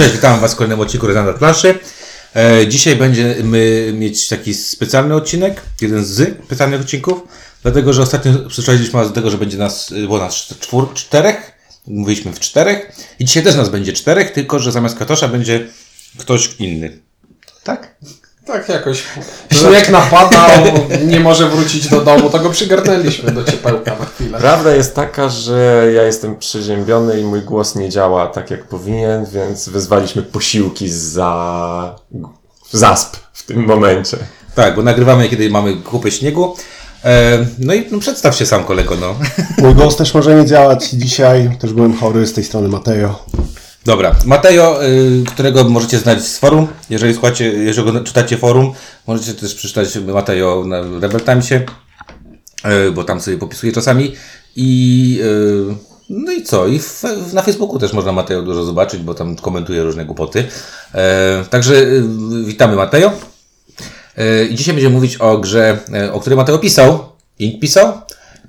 Cześć, witam Was w kolejnym odcinku Rezonat Planszy. E, dzisiaj będziemy mieć taki specjalny odcinek, jeden z specjalnych odcinków, dlatego, że ostatnio Was do tego, że będzie nas, było nas czwór, czterech, mówiliśmy w czterech i dzisiaj też nas będzie czterech, tylko, że zamiast Katosza będzie ktoś inny. Tak? Tak jakoś. Śnieg napadał, nie może wrócić do domu, to go przygarnęliśmy do ciepełka na chwilę. Prawda jest taka, że ja jestem przeziębiony i mój głos nie działa tak jak powinien, więc wezwaliśmy posiłki za zasp w tym momencie. Tak, bo nagrywamy, kiedy mamy kupę śniegu. E, no i no, przedstaw się sam, kolego, no. Mój głos też może nie działać dzisiaj, też byłem chory, z tej strony Mateo. Dobra, Mateo, y, którego możecie znać z forum, jeżeli słuchacie, jeżeli go czytacie forum, możecie też przeczytać Mateo na Rebel Timesie, y, bo tam sobie popisuje czasami i y, no i co, i w, na Facebooku też można Mateo dużo zobaczyć, bo tam komentuje różne głupoty. E, także y, witamy Mateo. E, I dzisiaj będziemy mówić o grze, o której Mateo pisał, Ink pisał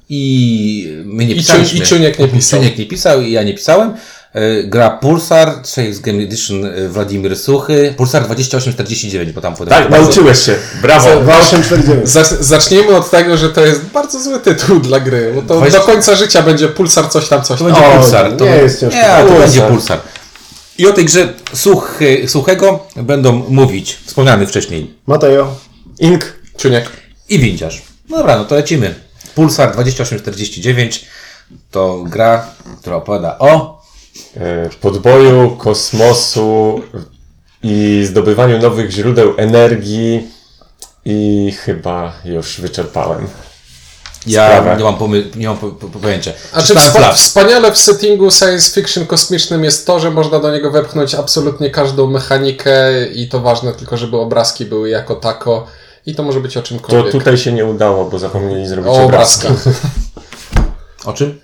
i my nie pisaliśmy. I Ciuniek nie pisał. Ciuniek nie pisał i ja nie pisałem. E, Gra Pulsar, Shakes Game Edition e, Wladimir Suchy. Pulsar 2849, bo tam podał. Tak, nauczyłeś się. Brawo. 2849. Zac- Zacznijmy od tego, że to jest bardzo zły tytuł dla gry, bo to Weź- do końca życia będzie pulsar coś tam, coś To tam. będzie O, Pulsar. To nie jest ciężko. Nie, to Pulsar. będzie Pulsar. I o tej grze suchy, suchego będą mówić wspomniany wcześniej Mateo. Ink. Ciuniek. i Windziarz. No dobra, no to lecimy. Pulsar 2849 to gra, która opowiada o Podboju, kosmosu i zdobywaniu nowych źródeł energii i chyba już wyczerpałem. Ja Sprawę. nie mam, pomy- nie mam po, po, po pojęcia. A czy Czytałem wspa- wspaniale w settingu science fiction kosmicznym jest to, że można do niego wepchnąć absolutnie każdą mechanikę i to ważne tylko, żeby obrazki były jako tako i to może być o To czymkolwiek. tutaj się nie udało, bo zapomnieli zrobić o obrazka. obrazkach. O czym?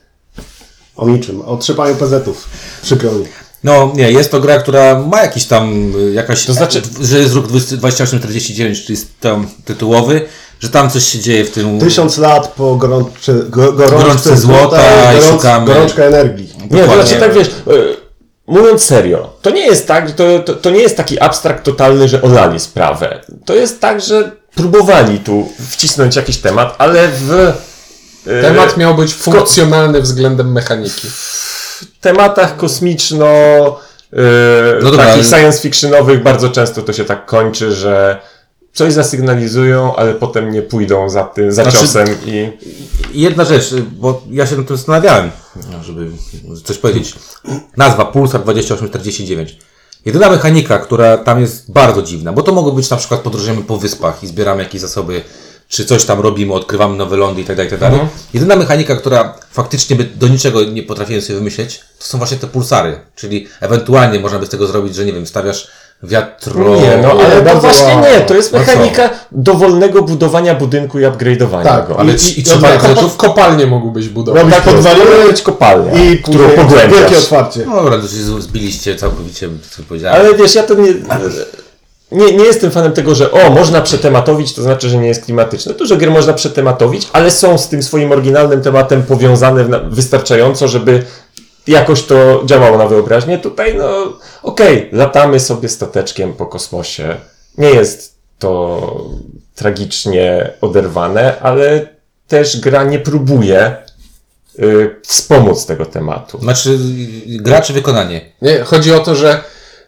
O niczym. O trzepaniu pezetów. Przykro mi. No nie, jest to gra, która ma jakiś tam, y, jakaś, To znaczy- że jest rok 20 2849, czyli jest tam tytułowy, że tam coś się dzieje w tym... Tysiąc lat po gorączce, go, gorączce, Gorączce złota i gorąc- szukamy- gorączka energii. Nie, to znaczy tak wiesz, e, mówiąc serio, to nie jest tak, to, to, to nie jest taki abstrakt totalny, że olali sprawę. To jest tak, że próbowali tu wcisnąć jakiś temat, ale w Temat miał być funkcjonalny względem mechaniki. tematach kosmiczno e, No dobra, takich science fictionowych bardzo często to się tak kończy, że coś zasygnalizują, ale potem nie pójdą za tym, za Znaczy- ciosem i Jedna rzecz, y, bo ja się nad tym zastanawiałem, żeby coś powiedzieć. Nazwa Pulsar 2849. Jedyna mechanika, która tam jest bardzo dziwna, bo to mogło być na przykład podróżujemy po wyspach i zbieramy jakieś zasoby, czy coś tam robimy, odkrywamy nowe lądy i tak dalej, tak dalej. Jedyna mechanika, która faktycznie by do niczego nie potrafiłem sobie wymyśleć, to są właśnie te pulsary, czyli ewentualnie można by z tego zrobić, że nie wiem, stawiasz wiatro... Nie, no ale to bardzo właśnie nie, to jest No co? mechanika dowolnego budowania budynku i upgrade'owania Tak, go. Ale I- i, trzeba i- rzeczy... Kop- kopalnie mógłbyś budować. Robisz Tak podwalimy podwaliny być kopalnia, i którą później wielkie pogłębiasz. otwarcie. No dobra, to się zbiliście całkowicie, co powiedziałem. Ale wiesz, ja to nie, nie, nie jestem fanem tego, że o, można przetematowić, to znaczy, że nie jest klimatyczne. Dużo gier można przetematowić, ale są z tym swoim oryginalnym tematem powiązane w wystarczająco, żeby jakoś to działało na wyobraźnię. Tutaj, no, okej, latamy sobie stateczkiem po kosmosie. Nie jest to tragicznie oderwane, ale też gra nie próbuje y, wspomóc tego tematu. Znaczy, gra czy wykonanie? Nie, chodzi o to, że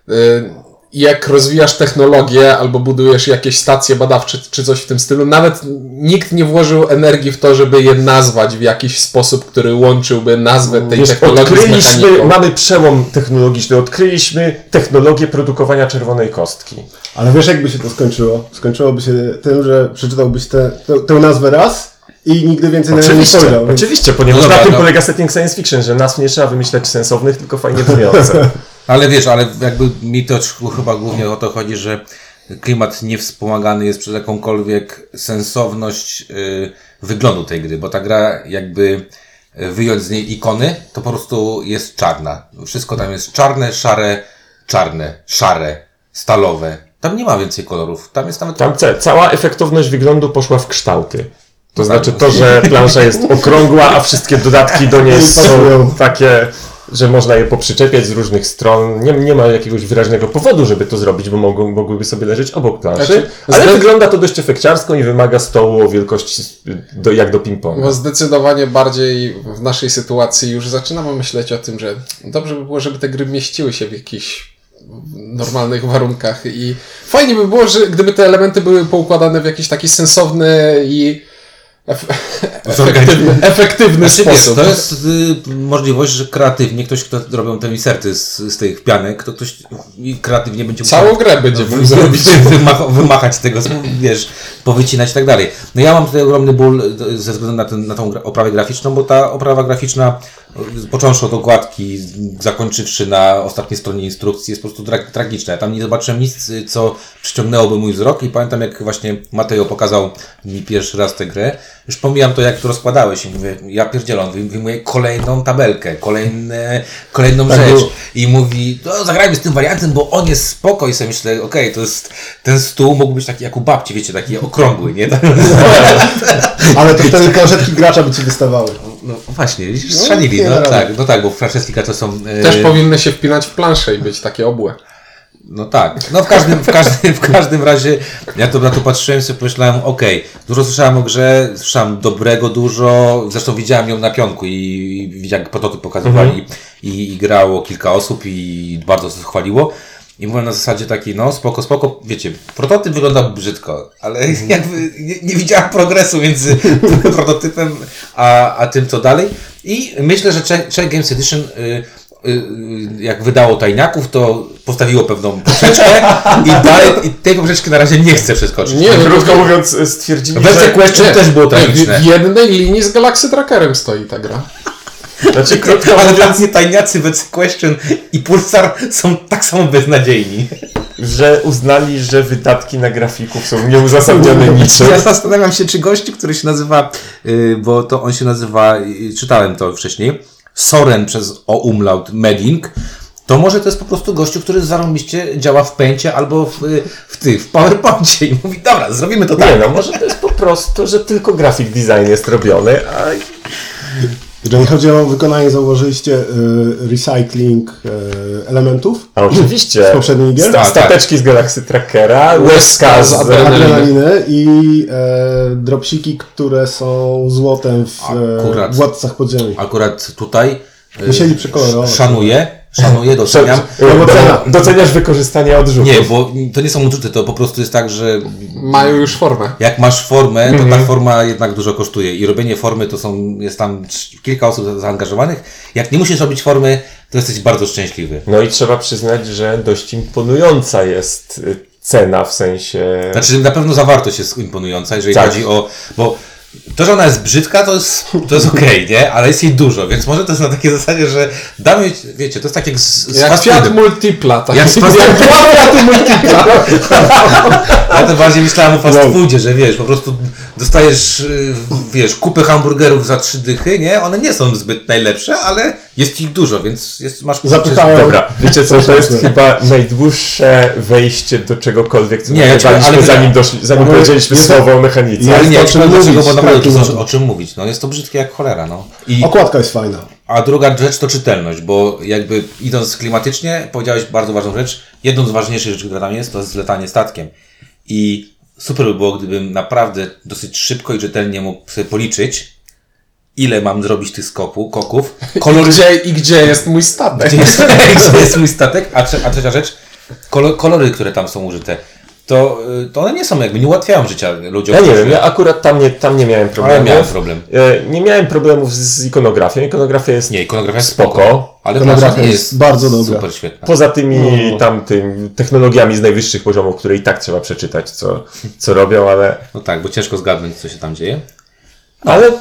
y, jak rozwijasz technologię albo budujesz jakieś stacje badawcze czy coś w tym stylu, nawet nikt nie włożył energii w to, żeby je nazwać w jakiś sposób, który łączyłby nazwę tej Wiesz, technologii z odkryliśmy, mechaniką. mamy przełom technologiczny, odkryliśmy technologię produkowania czerwonej kostki. Ale wiesz, jakby się to skończyło? Skończyłoby się tym, że przeczytałbyś tę nazwę raz i nigdy więcej na nie Oczywiście, spojrzał. więc- oczywiście, ponieważ No dobra, na tym no. polega setting science fiction, że nazw nie trzeba wymyślać sensownych, tylko fajnie brzmiące. Ale wiesz, ale jakby mi to chyba głównie o to chodzi, że klimat niewspomagany jest przez jakąkolwiek sensowność y, wyglądu tej gry, bo ta gra jakby wyjąć z niej ikony, to po prostu jest czarna. Wszystko tam jest czarne, szare, czarne, szare, stalowe. Tam nie ma więcej kolorów. Tam jest nawet... Tam ce- cała efektowność wyglądu poszła w kształty. To znaczy to, że plansza jest okrągła, a wszystkie dodatki do niej są takie że można je poprzyczepiać z różnych stron. Nie, nie ma jakiegoś wyraźnego powodu, żeby to zrobić, bo mogą, mogłyby sobie leżeć obok planszy. Znaczy, ale zde- wygląda to dość efekciarsko i wymaga stołu o wielkości do, jak do ping-ponga. Bo zdecydowanie bardziej w naszej sytuacji już zaczynamy myśleć o tym, że dobrze by było, żeby te gry mieściły się w jakichś normalnych warunkach i fajnie by było, że gdyby te elementy były poukładane w jakiś taki sensowny i efektywny, efektywny Znaczy, sposób. to jest y, możliwość, że kreatywnie ktoś, kto robią te inserty z, z tych pianek, to ktoś kreatywnie będzie Całą grę będzie mógł zrobić. Wymacha, wymachać tego, wiesz, powycinać i tak dalej. No ja mam tutaj ogromny ból y, ze względu na, ten, na tą oprawę graficzną, bo ta oprawa graficzna, począwszy od okładki, zakończywszy na ostatniej stronie instrukcji, jest po prostu tra tragiczna. Ja tam nie zobaczyłem nic, co przyciągnęłoby mój wzrok i pamiętam, jak właśnie Mateo pokazał mi pierwszy raz tę grę. Już pomijam to, jak to rozkładałeś i mówię, ja pierdzielę, on wyj- wyjmuje kolejną tabelkę, kolejne, kolejną Tak rzecz było. i mówi, no zagrajmy z tym wariantem, bo on jest spoko i sobie myślę, okej, to jest, ten stół mógł być taki jak u babci, wiecie, taki okrągły, nie? Ale to wtedy kozetki gracza by ci wystawały. No właśnie, widzisz, strzelili, nie no, rady. tak, no tak, bo Franceska to są... e, Też powinny się wpinać w planszę i być takie obłe. No tak, no w każdym, w każdym, w każdym razie ja to na to patrzyłem sobie pomyślałem, okej, dużo słyszałem o grze, słyszałem dobrego dużo, zresztą widziałem ją na pionku i, i widziałem jak prototyp pokazywali i, i grało kilka osób i bardzo to chwaliło. I mówię na zasadzie takiej, no spoko, spoko, wiecie, prototyp wygląda brzydko, ale jakby nie, nie widziałem progresu między prototypem a, a tym, co dalej. I myślę, że Czech Czech Games Edition y, y, y, jak wydało tajniaków, to postawiło pewną poprzeczkę i dalej i tej poprzeczki na razie nie chcę przeskoczyć. Nie, no, Krótko mówiąc, stwierdzili, Wersja że... Question Nie, też było tragiczne. w jednej linii z Galaxy Trackerem stoi ta gra. Znaczy, krótko mówiąc, mnie tajniacy Wersja Question i Pulsar są tak samo beznadziejni. że uznali, że wydatki na grafików są nieuzasadnione niczym. Ja zastanawiam się, czy gościu, który się nazywa, y, bo to on się nazywa, y, czytałem to wcześniej, Soren przez O umlaut Meding, to może to jest po prostu gościu, który zarąbiście działa w pęcie albo w, y, w, ty, w PowerPoincie i mówi, dobra, zrobimy to tak. Nie no, może to jest po prostu, że tylko graphic design jest robiony, a Jeżeli chodzi o wykonanie, zauważyliście y, recycling y, elementów A oczywiście. z poprzednich gier? Sta- stateczki z Galaxy Trackera, łezka z z adrenaliny. adrenaliny i e, dropsiki, które są złotem w e, Akurat. władcach podziemi. Akurat tutaj y, Musieli przekolorować. szanuję, szanuję, doceniam. Doceniasz wykorzystanie odrzutów. Nie, bo to nie są odrzuty, to po prostu jest tak, że Mają już formę. jak masz formę, to ta forma jednak dużo kosztuje i robienie formy to są, jest tam kilka osób za- zaangażowanych. Jak nie musisz robić formy, to jesteś bardzo szczęśliwy. No i trzeba przyznać, że dość imponująca jest y, cena w sensie. Znaczy na pewno zawartość jest imponująca, jeżeli Tak. chodzi o, bo to, że ona jest brzydka, to jest, to jest okej, nie? Ale jest jej dużo, więc może to jest na takiej zasadzie, że damy, wiecie, to jest tak jak z, z Jak Fiat. Multipla. Tak. Jak z fast Fiaty Multipla. Ja to bardziej myślałem o fast foodzie, że wiesz, po prostu dostajesz, y, wiesz, kupę hamburgerów za trzy dychy, nie? One nie są zbyt najlepsze, ale jest ich dużo, więc jest, masz... Zapychałem. Dobra, wiecie co, to jest chyba najdłuższe wejście do czegokolwiek, co Nie, nagrywaliśmy, ale- zanim, doszli, zanim Ale powiedzieliśmy jest- słowo o mechanice. Ale nie, ci czym powiem dlaczego, mówić, bo naprawdę to o, czym mówić. No jest to brzydkie jak cholera, no. I, Okładka jest fajna. a druga rzecz to czytelność, bo jakby idąc klimatycznie, powiedziałeś bardzo ważną rzecz. Jedną z ważniejszych rzeczy, która tam jest, to jest zletanie statkiem. I super by było, gdybym naprawdę dosyć szybko i rzetelnie mógł sobie policzyć, ile mam zrobić tych skopu, koków, kolory, Gdzie, I gdzie jest mój statek? gdzie jest, gdzie jest mój statek, a, trze- a trzecia rzecz, kolor, kolory, które tam są użyte, to, y, to one nie są jakby, nie ułatwiają życia ludziom. Ja nie którzy- wiem, ja akurat tam nie, tam nie miałem Ale problemów. miałem problem. E, Nie miałem problemów z, ikonografią. Ikonografia jest Nie, ikonografia jest spoko. spoko, ale Ikonografia jest jest bardzo dobra. super świetna. Poza tymi No. tam tym technologiami z najwyższych poziomów, które i tak trzeba przeczytać, co, co robią, ale, No tak, bo ciężko zgadnąć, co się tam dzieje. ale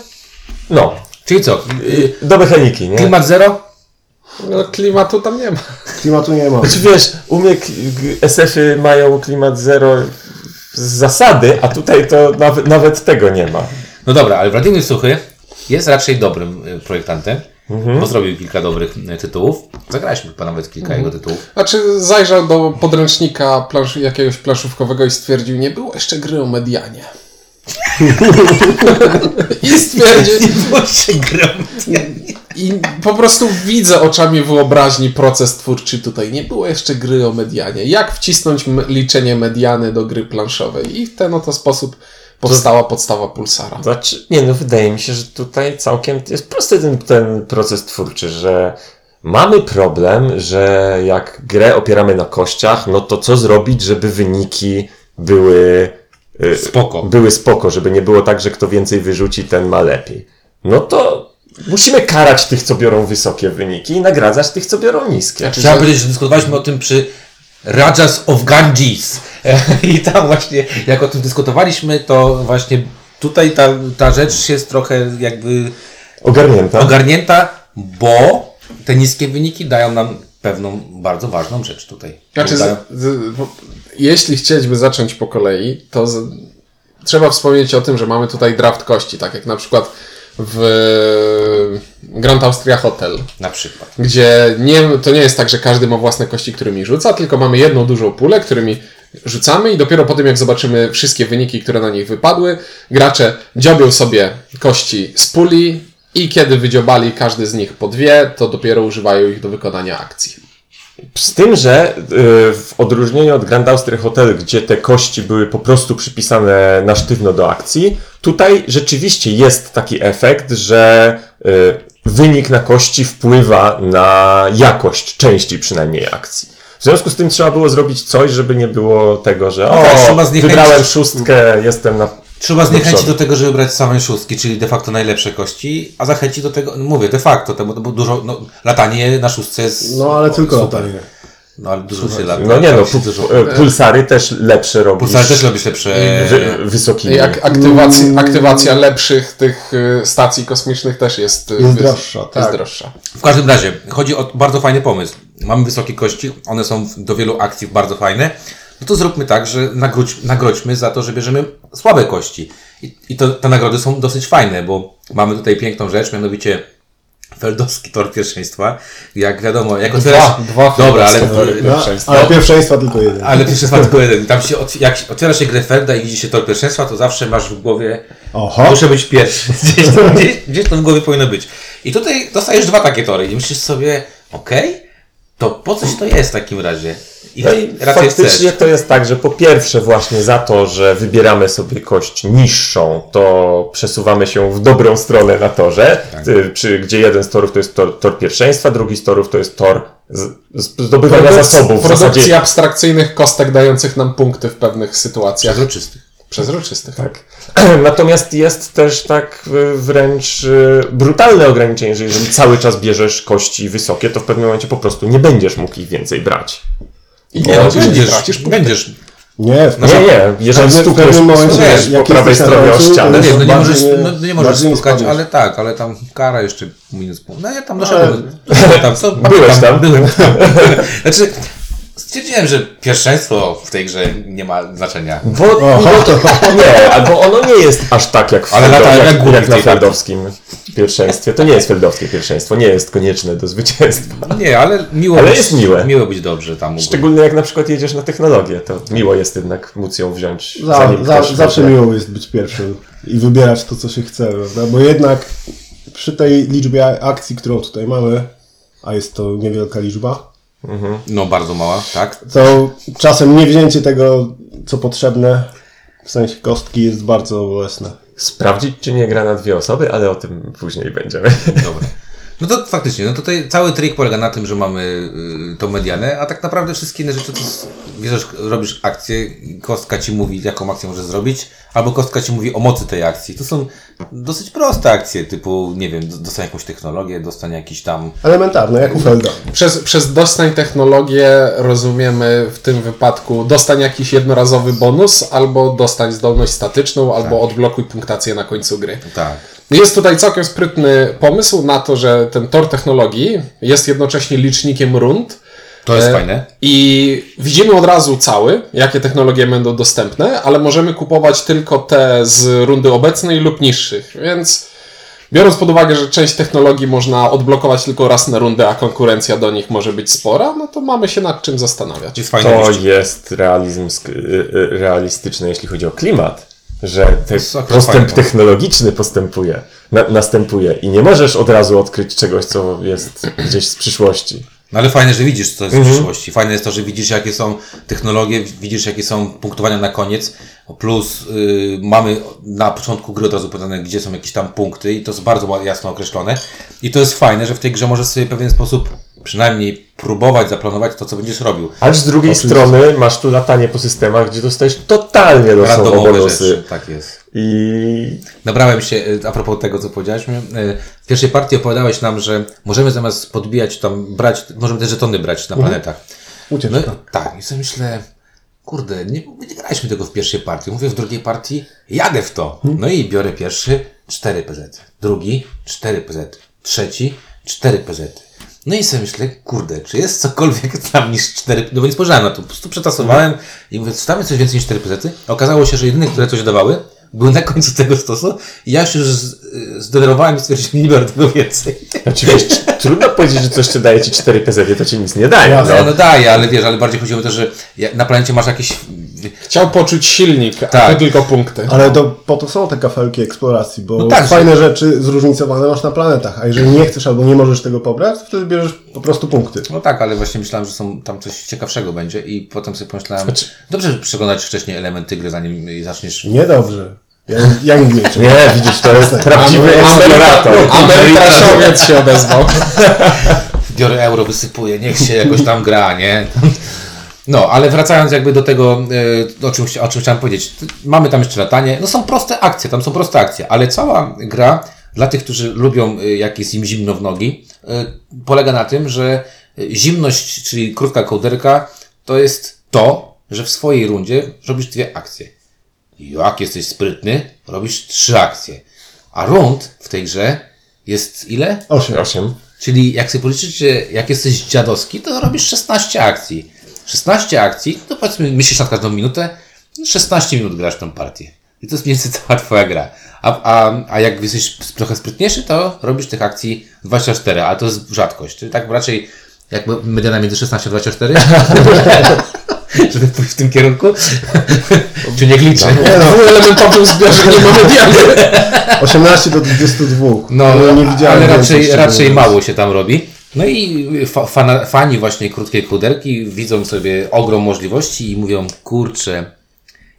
no, Czyli co? do mechaniki, nie? Klimat zero? No, klimatu tam nie ma. Klimatu nie ma. Znaczy wiesz, u mnie SF-y mają klimat zero z zasady, a tutaj to nawet, nawet tego nie ma. No dobra, ale Władimir Suchy jest raczej dobrym y, projektantem, bo zrobił kilka dobrych y, tytułów. Zagraliśmy chyba nawet kilka jego tytułów. Znaczy zajrzał do podręcznika plansz, jakiegoś planszówkowego i stwierdził, nie było jeszcze gry o Medianie. I stwierdził, i po prostu widzę oczami wyobraźni proces twórczy tutaj. Nie było jeszcze gry o medianie. Jak wcisnąć liczenie mediany do gry planszowej? I w ten oto sposób powstała podstawa Pulsara. Znaczy, nie no, wydaje mi się, że tutaj całkiem jest prosty ten, ten proces twórczy, że mamy problem, że jak grę opieramy na kościach, no to co zrobić, żeby wyniki były Spoko. były spoko, żeby nie było tak, że kto więcej wyrzuci, ten ma lepiej. No to musimy karać tych, co biorą wysokie wyniki i nagradzać tych, co biorą niskie. Znaczy, Chciałem że- powiedzieć, że dyskutowaliśmy o tym przy Rajas of Ganges. I tam właśnie, jak o tym dyskutowaliśmy, to właśnie tutaj ta, ta rzecz jest trochę jakby Ogarnięta. ogarnięta, bo te niskie wyniki dają nam pewną bardzo ważną rzecz tutaj. Znaczy, z, z, jeśli chcieliśmy zacząć po kolei, to z, trzeba wspomnieć o tym, że mamy tutaj draft kości, tak jak na przykład w Grand Austria Hotel, Na przykład. gdzie nie, to nie jest tak, że każdy ma własne kości, którymi rzuca, tylko mamy jedną dużą pulę, którymi rzucamy i dopiero po tym, jak zobaczymy wszystkie wyniki, które na nich wypadły, gracze dziobią sobie kości z puli i kiedy wydziobali każdy z nich po dwie, to dopiero używają ich do wykonania akcji. Z tym, że y, w odróżnieniu od Grand Austria Hotel, gdzie te kości były po prostu przypisane na sztywno do akcji, tutaj rzeczywiście jest taki efekt, że y, wynik na kości wpływa na jakość części przynajmniej akcji. W związku z tym trzeba było zrobić coś, żeby nie było tego, że o, tak, wybrałem szóstkę, jestem na... Trzeba zniechęcić do tego, żeby brać same szóstki, czyli de facto najlepsze kości, a zachęcić do tego, no mówię, de facto, to, bo dużo, no, latanie na szóstce jest... No ale tylko super. latanie. No ale dużo się lata. No nie no, pu- dużo... e, pulsary też lepsze robisz. Pulsar też robisz lepsze... wy, wysokimi. Jak aktywacja, aktywacja lepszych tych y, stacji kosmicznych też jest, y, Jest wys- droższa, Jest tak. droższa. W każdym razie, chodzi o bardzo fajny pomysł. Mamy wysokie kości, one są do wielu akcji bardzo fajne. No to zróbmy tak, że nagrodź, nagrodźmy za to, że bierzemy słabe kości. I, i to, te nagrody są dosyć fajne, bo mamy tutaj piękną rzecz, mianowicie Feldowski tor pierwszeństwa. Jak wiadomo, jak otwierasz... dwa Dobra, ale... No, Pierwszeństwa. ale pierwszeństwa tylko jeden. Ale pierwszeństwa tylko jeden. Tam się, otw- jak otwiera się grę Felda i widzi się tor pierwszeństwa, to zawsze masz w głowie Oho. Muszę być pierwszy. Gdzieś to, gdzieś, gdzieś to w głowie powinno być. I tutaj dostajesz dwa takie tory i myślisz sobie, okej, to po coś to jest w takim razie? I No i faktycznie chcesz. to jest tak, że po pierwsze właśnie za to, że wybieramy sobie kość niższą, to przesuwamy się w dobrą stronę na torze, Tak. y, przy, gdzie jeden z torów to jest tor, tor pierwszeństwa, drugi z torów to jest tor z, zdobywania Produkc- zasobów. W produkcji zasadzie, abstrakcyjnych kostek dających nam punkty w pewnych sytuacjach. Przezroczysty. Przezroczystych. tak. Natomiast jest też tak y, wręcz y, brutalne ograniczenie, że jeżeli cały czas bierzesz kości wysokie, to w pewnym momencie po prostu nie będziesz mógł ich więcej brać. I Nie, no, będziesz- będziesz, tracisz będziesz. Nie, w Nie, nie, jeżeli w pewnym- momencie, po prawej stronie o ścianę, No nie, no nie możesz, nie- no, nie możesz spukać, ale tak, ale tam kara jeszcze minus punkt. No ja tam doszedłem. Tam, co, Byłeś tam? Byłem tam. Znaczy, stwierdziłem, że pierwszeństwo w tej grze nie ma znaczenia. Bo Oho, to, nie, albo ono nie jest aż tak jak, w Ale Feldo- latają jak jak, głupi jak w na tej feldowskim pierwszeństwie. To nie jest feldowskie pierwszeństwo, nie jest konieczne do zwycięstwa. No nie, ale miło Ale być, jest miłe. Miło być dobrze tam. u góry. Szczególnie jak na przykład jedziesz na technologię, to miło jest jednak móc ją wziąć za, zanim za, ktoś zawsze miło jest być pierwszym i wybierać to, co się chce, prawda? Bo jednak przy tej liczbie akcji, którą tutaj mamy, a jest to niewielka liczba, No bardzo mała, tak? to czasem nie wzięcie tego, co potrzebne, w sensie kostki, jest bardzo bolesne. Sprawdzić, czy nie gra na dwie osoby, ale o tym później będziemy. Dobra. No to faktycznie, no tutaj cały trik polega na tym, że mamy y, tą medianę, a tak naprawdę wszystkie inne rzeczy to s- bierzesz, robisz akcję, kostka ci mówi, jaką akcję możesz zrobić, albo kostka ci mówi o mocy tej akcji. To są dosyć proste akcje, typu, nie wiem, d- dostań jakąś technologię, dostań jakiś tam... Elementarne, jak u Felda. Przez, przez dostań technologię rozumiemy w tym wypadku dostań jakiś jednorazowy bonus, albo dostań zdolność statyczną, albo odblokuj punktację na końcu gry. Tak. Jest tutaj całkiem sprytny pomysł na to, że ten tor technologii jest jednocześnie licznikiem rund. To jest E, fajne. I widzimy od razu cały, jakie technologie będą dostępne, ale możemy kupować tylko te z rundy obecnej lub niższych. Więc biorąc pod uwagę, że część technologii można odblokować tylko raz na rundę, a konkurencja do nich może być spora, no to mamy się nad czym zastanawiać. Jest To jest realizm y, y, realistyczny, jeśli chodzi o klimat. Że te postęp technologiczny postępuje, na, następuje i nie możesz od razu odkryć czegoś, co jest gdzieś z przyszłości. No ale fajne, że widzisz, co jest Mhm. w przyszłości. Fajne jest to, że widzisz, jakie są technologie, widzisz, jakie są punktowania na koniec. Plus y, mamy na początku gry od razu podane, gdzie są jakieś tam punkty i to jest bardzo jasno określone. I to jest fajne, że w tej grze możesz sobie w pewien sposób przynajmniej próbować zaplanować to, co będziesz robił. Ale z drugiej strony masz tu latanie po systemach, gdzie dostajesz totalnie losowe bonusy. rzeczy. Tak jest. I Nabrałem się, y, a propos tego, co powiedziałeś, y, w pierwszej partii opowiadałeś nam, że możemy zamiast podbijać tam, brać, możemy te żetony brać na planetach. Ucieczka. No, tak, i sobie myślę, kurde, nie, nie graliśmy tego w pierwszej partii. Mówię w drugiej partii, jadę w to. No i biorę pierwszy, 4 PZ. Drugi, 4 PZ. Trzeci, 4 PZ. No i sobie myślę, kurde, czy jest cokolwiek tam niż 4 No nie spojrzałem na to, po prostu przetasowałem i mówię, czy tam jest coś więcej niż 4 PZ? Okazało się, że jedyne, które coś dawały, były na końcu tego stosu i ja się już z- zdenerwowałem i stwierdziłem, nie biorę tego więcej. oczywiście trudno powiedzieć, że coś ci daje ci 4 PZ, to ci nic nie daje. No, No. no daje, ale wiesz, ale bardziej chodziło o to, że na planecie masz jakieś Chciał poczuć silnik, a Tak. to tylko punkty. Ale to po to są te kafelki eksploracji, bo No tak, że- fajne rzeczy zróżnicowane masz na planetach, a jeżeli nie chcesz albo nie możesz tego pobrać, to wtedy bierzesz po prostu punkty. No tak, ale właśnie myślałem, że są tam coś ciekawszego będzie i potem sobie pomyślałem, Znaczy- dobrze przeglądać wcześniej elementy gry, zanim zaczniesz... Niedobrze. Ja, ja nie Nie, widzisz, to jest prawdziwy eksplorator. Amerykraszowiec się odezwał. Biorę euro, wysypuję, niech się jakoś tam gra, nie? No, ale wracając jakby do tego, e, o czym, o czym chciałem powiedzieć. Mamy tam jeszcze latanie, no są proste akcje, tam są proste akcje, ale cała gra dla tych, którzy lubią, e, jak jest im zimno w nogi, e, polega na tym, że zimność, czyli krótka kołderka, to jest to, że w swojej rundzie robisz dwie akcje. Jak jesteś sprytny, robisz trzy akcje. A rund w tej grze jest ile? Osiem. 8. Czyli jak sobie policzycie, jak jesteś dziadowski, to robisz 16 akcji. 16 akcji, to powiedzmy, myślisz na każdą minutę, no 16 minut grasz tą partię. I to jest mniej więcej cała twoja gra. A, a, a jak jesteś trochę sprytniejszy, to robisz tych akcji 24, ale to jest rzadkość. Czyli tak raczej, jak mediana między 16 a 24, żeby pójść w tym kierunku, czy nie gliczę. Dwuelementowym zbiorze nie ma mediany. 18 do 22. No, nie widziałem ale raczej, raczej mało się tam robi. No i fa fani właśnie krótkiej kuderki widzą sobie ogrom możliwości i mówią, kurczę,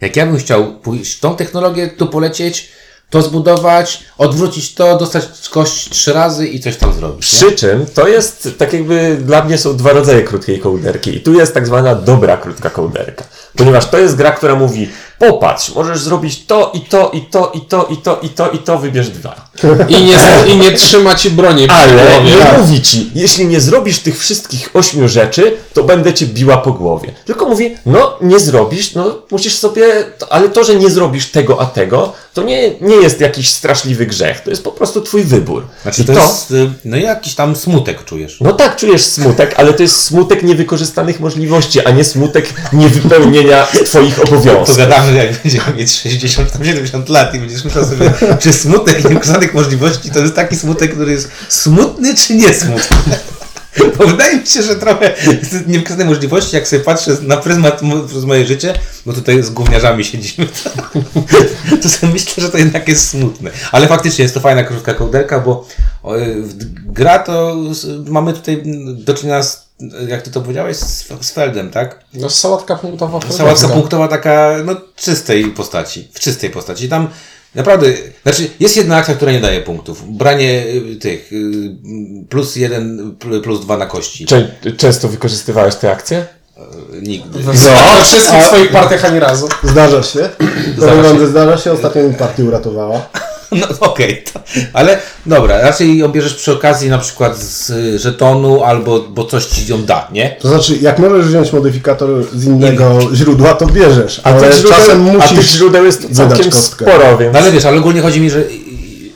jak ja bym chciał pójść tą technologię, tu polecieć, to zbudować, odwrócić to, dostać kość trzy razy i coś tam zrobić. Przy czym to jest, tak jakby dla mnie są dwa rodzaje krótkiej kołderki. I tu jest tak zwana dobra krótka kołderka. Ponieważ to jest gra, która mówi, popatrz, możesz zrobić to i to i to i to i to i to i to, wybierz dwa. I nie, I nie trzyma ci broni Ale nie mówi ci, jeśli nie zrobisz tych wszystkich ośmiu rzeczy, to będę cię biła po głowie. Tylko mówi, no nie zrobisz, no musisz sobie, to, ale to, że nie zrobisz tego a tego, to nie, nie jest jakiś straszliwy grzech, to jest po prostu twój wybór. Znaczy I to, jest, y, no jakiś tam smutek czujesz. No tak, czujesz smutek, ale to jest smutek niewykorzystanych możliwości, a nie smutek niewypełnienia twoich obowiązków. Pogadamy, jak będziemy mieć 60, tam 70 lat i będziesz myślał sobie, czy smutek niewykorzystanych możliwości to jest taki smutek, który jest smutny czy nie smutny? Bo wydaje mi się, że trochę niewykorzystane możliwości, jak sobie patrzę na pryzmat przez moje życie, bo tutaj z gówniarzami siedzimy, to, sobie myślę, że to jednak jest smutne. Ale faktycznie jest to fajna krótka kołderka, bo w- gra to mamy tutaj do czynienia z, jak ty to powiedziałeś, z, z Feldem, tak? No sałatka punktowa. Sałatka punktowa taka, no, czystej postaci. W czystej postaci. Tam naprawdę, znaczy, jest jedna akcja, która nie daje punktów. Branie y, tych, y, plus jeden, pl- plus dwa na kości. Czę, często wykorzystywałeś te akcje? Y, Nigdy. We we wszystkich swoich partiach ani razu. Zdarza się. Zdarza się. Zdarza się. Ostatnio mi partię uratowała. No okej, to- ale dobra, raczej ją bierzesz przy okazji na przykład z y, żetonu, albo, bo coś ci ją da, nie? To znaczy, jak możesz wziąć modyfikator z innego źródła, to bierzesz. A ale źródeł, czasem a tych musisz źródeł jest całkiem sporo, więc... No ale wiesz, ale ogólnie chodzi mi, że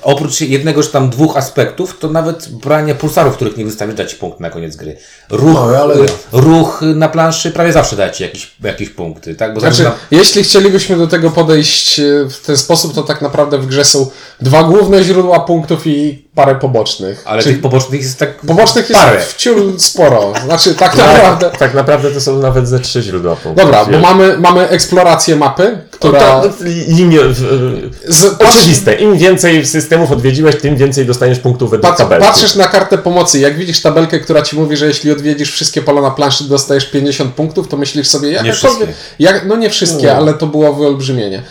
oprócz jednego czy tam dwóch aspektów, to nawet branie pulsarów, których nie wystawisz, da ci punkt na koniec gry. Ruch, No, ale- ruch na planszy prawie zawsze da ci jakieś, jakieś punkty, tak? Bo Znaczy, jeśli chcielibyśmy do tego podejść e, w ten sposób, to tak naprawdę w grze są dwa główne źródła punktów i parę pobocznych. Ale Czyli tych pobocznych jest tak pobocznych jest parę. wciul sporo. Znaczy, tak naprawdę. Tak, tak naprawdę to są nawet ze trzy źródła punktów. Dobra, bo mamy, mamy eksplorację mapy, która... To, to, linie w- Z, oczywiste. Im więcej systemów odwiedziłeś, tym więcej dostaniesz punktów według Pat, tabelki. patrzysz na kartę pomocy, jak widzisz tabelkę, która ci mówi, że jeśli odwiedzisz wszystkie pola na planszy, dostajesz 50 punktów, to myślisz sobie, jakakolwiek. Jak, no nie wszystkie, ale to było wyolbrzymienie.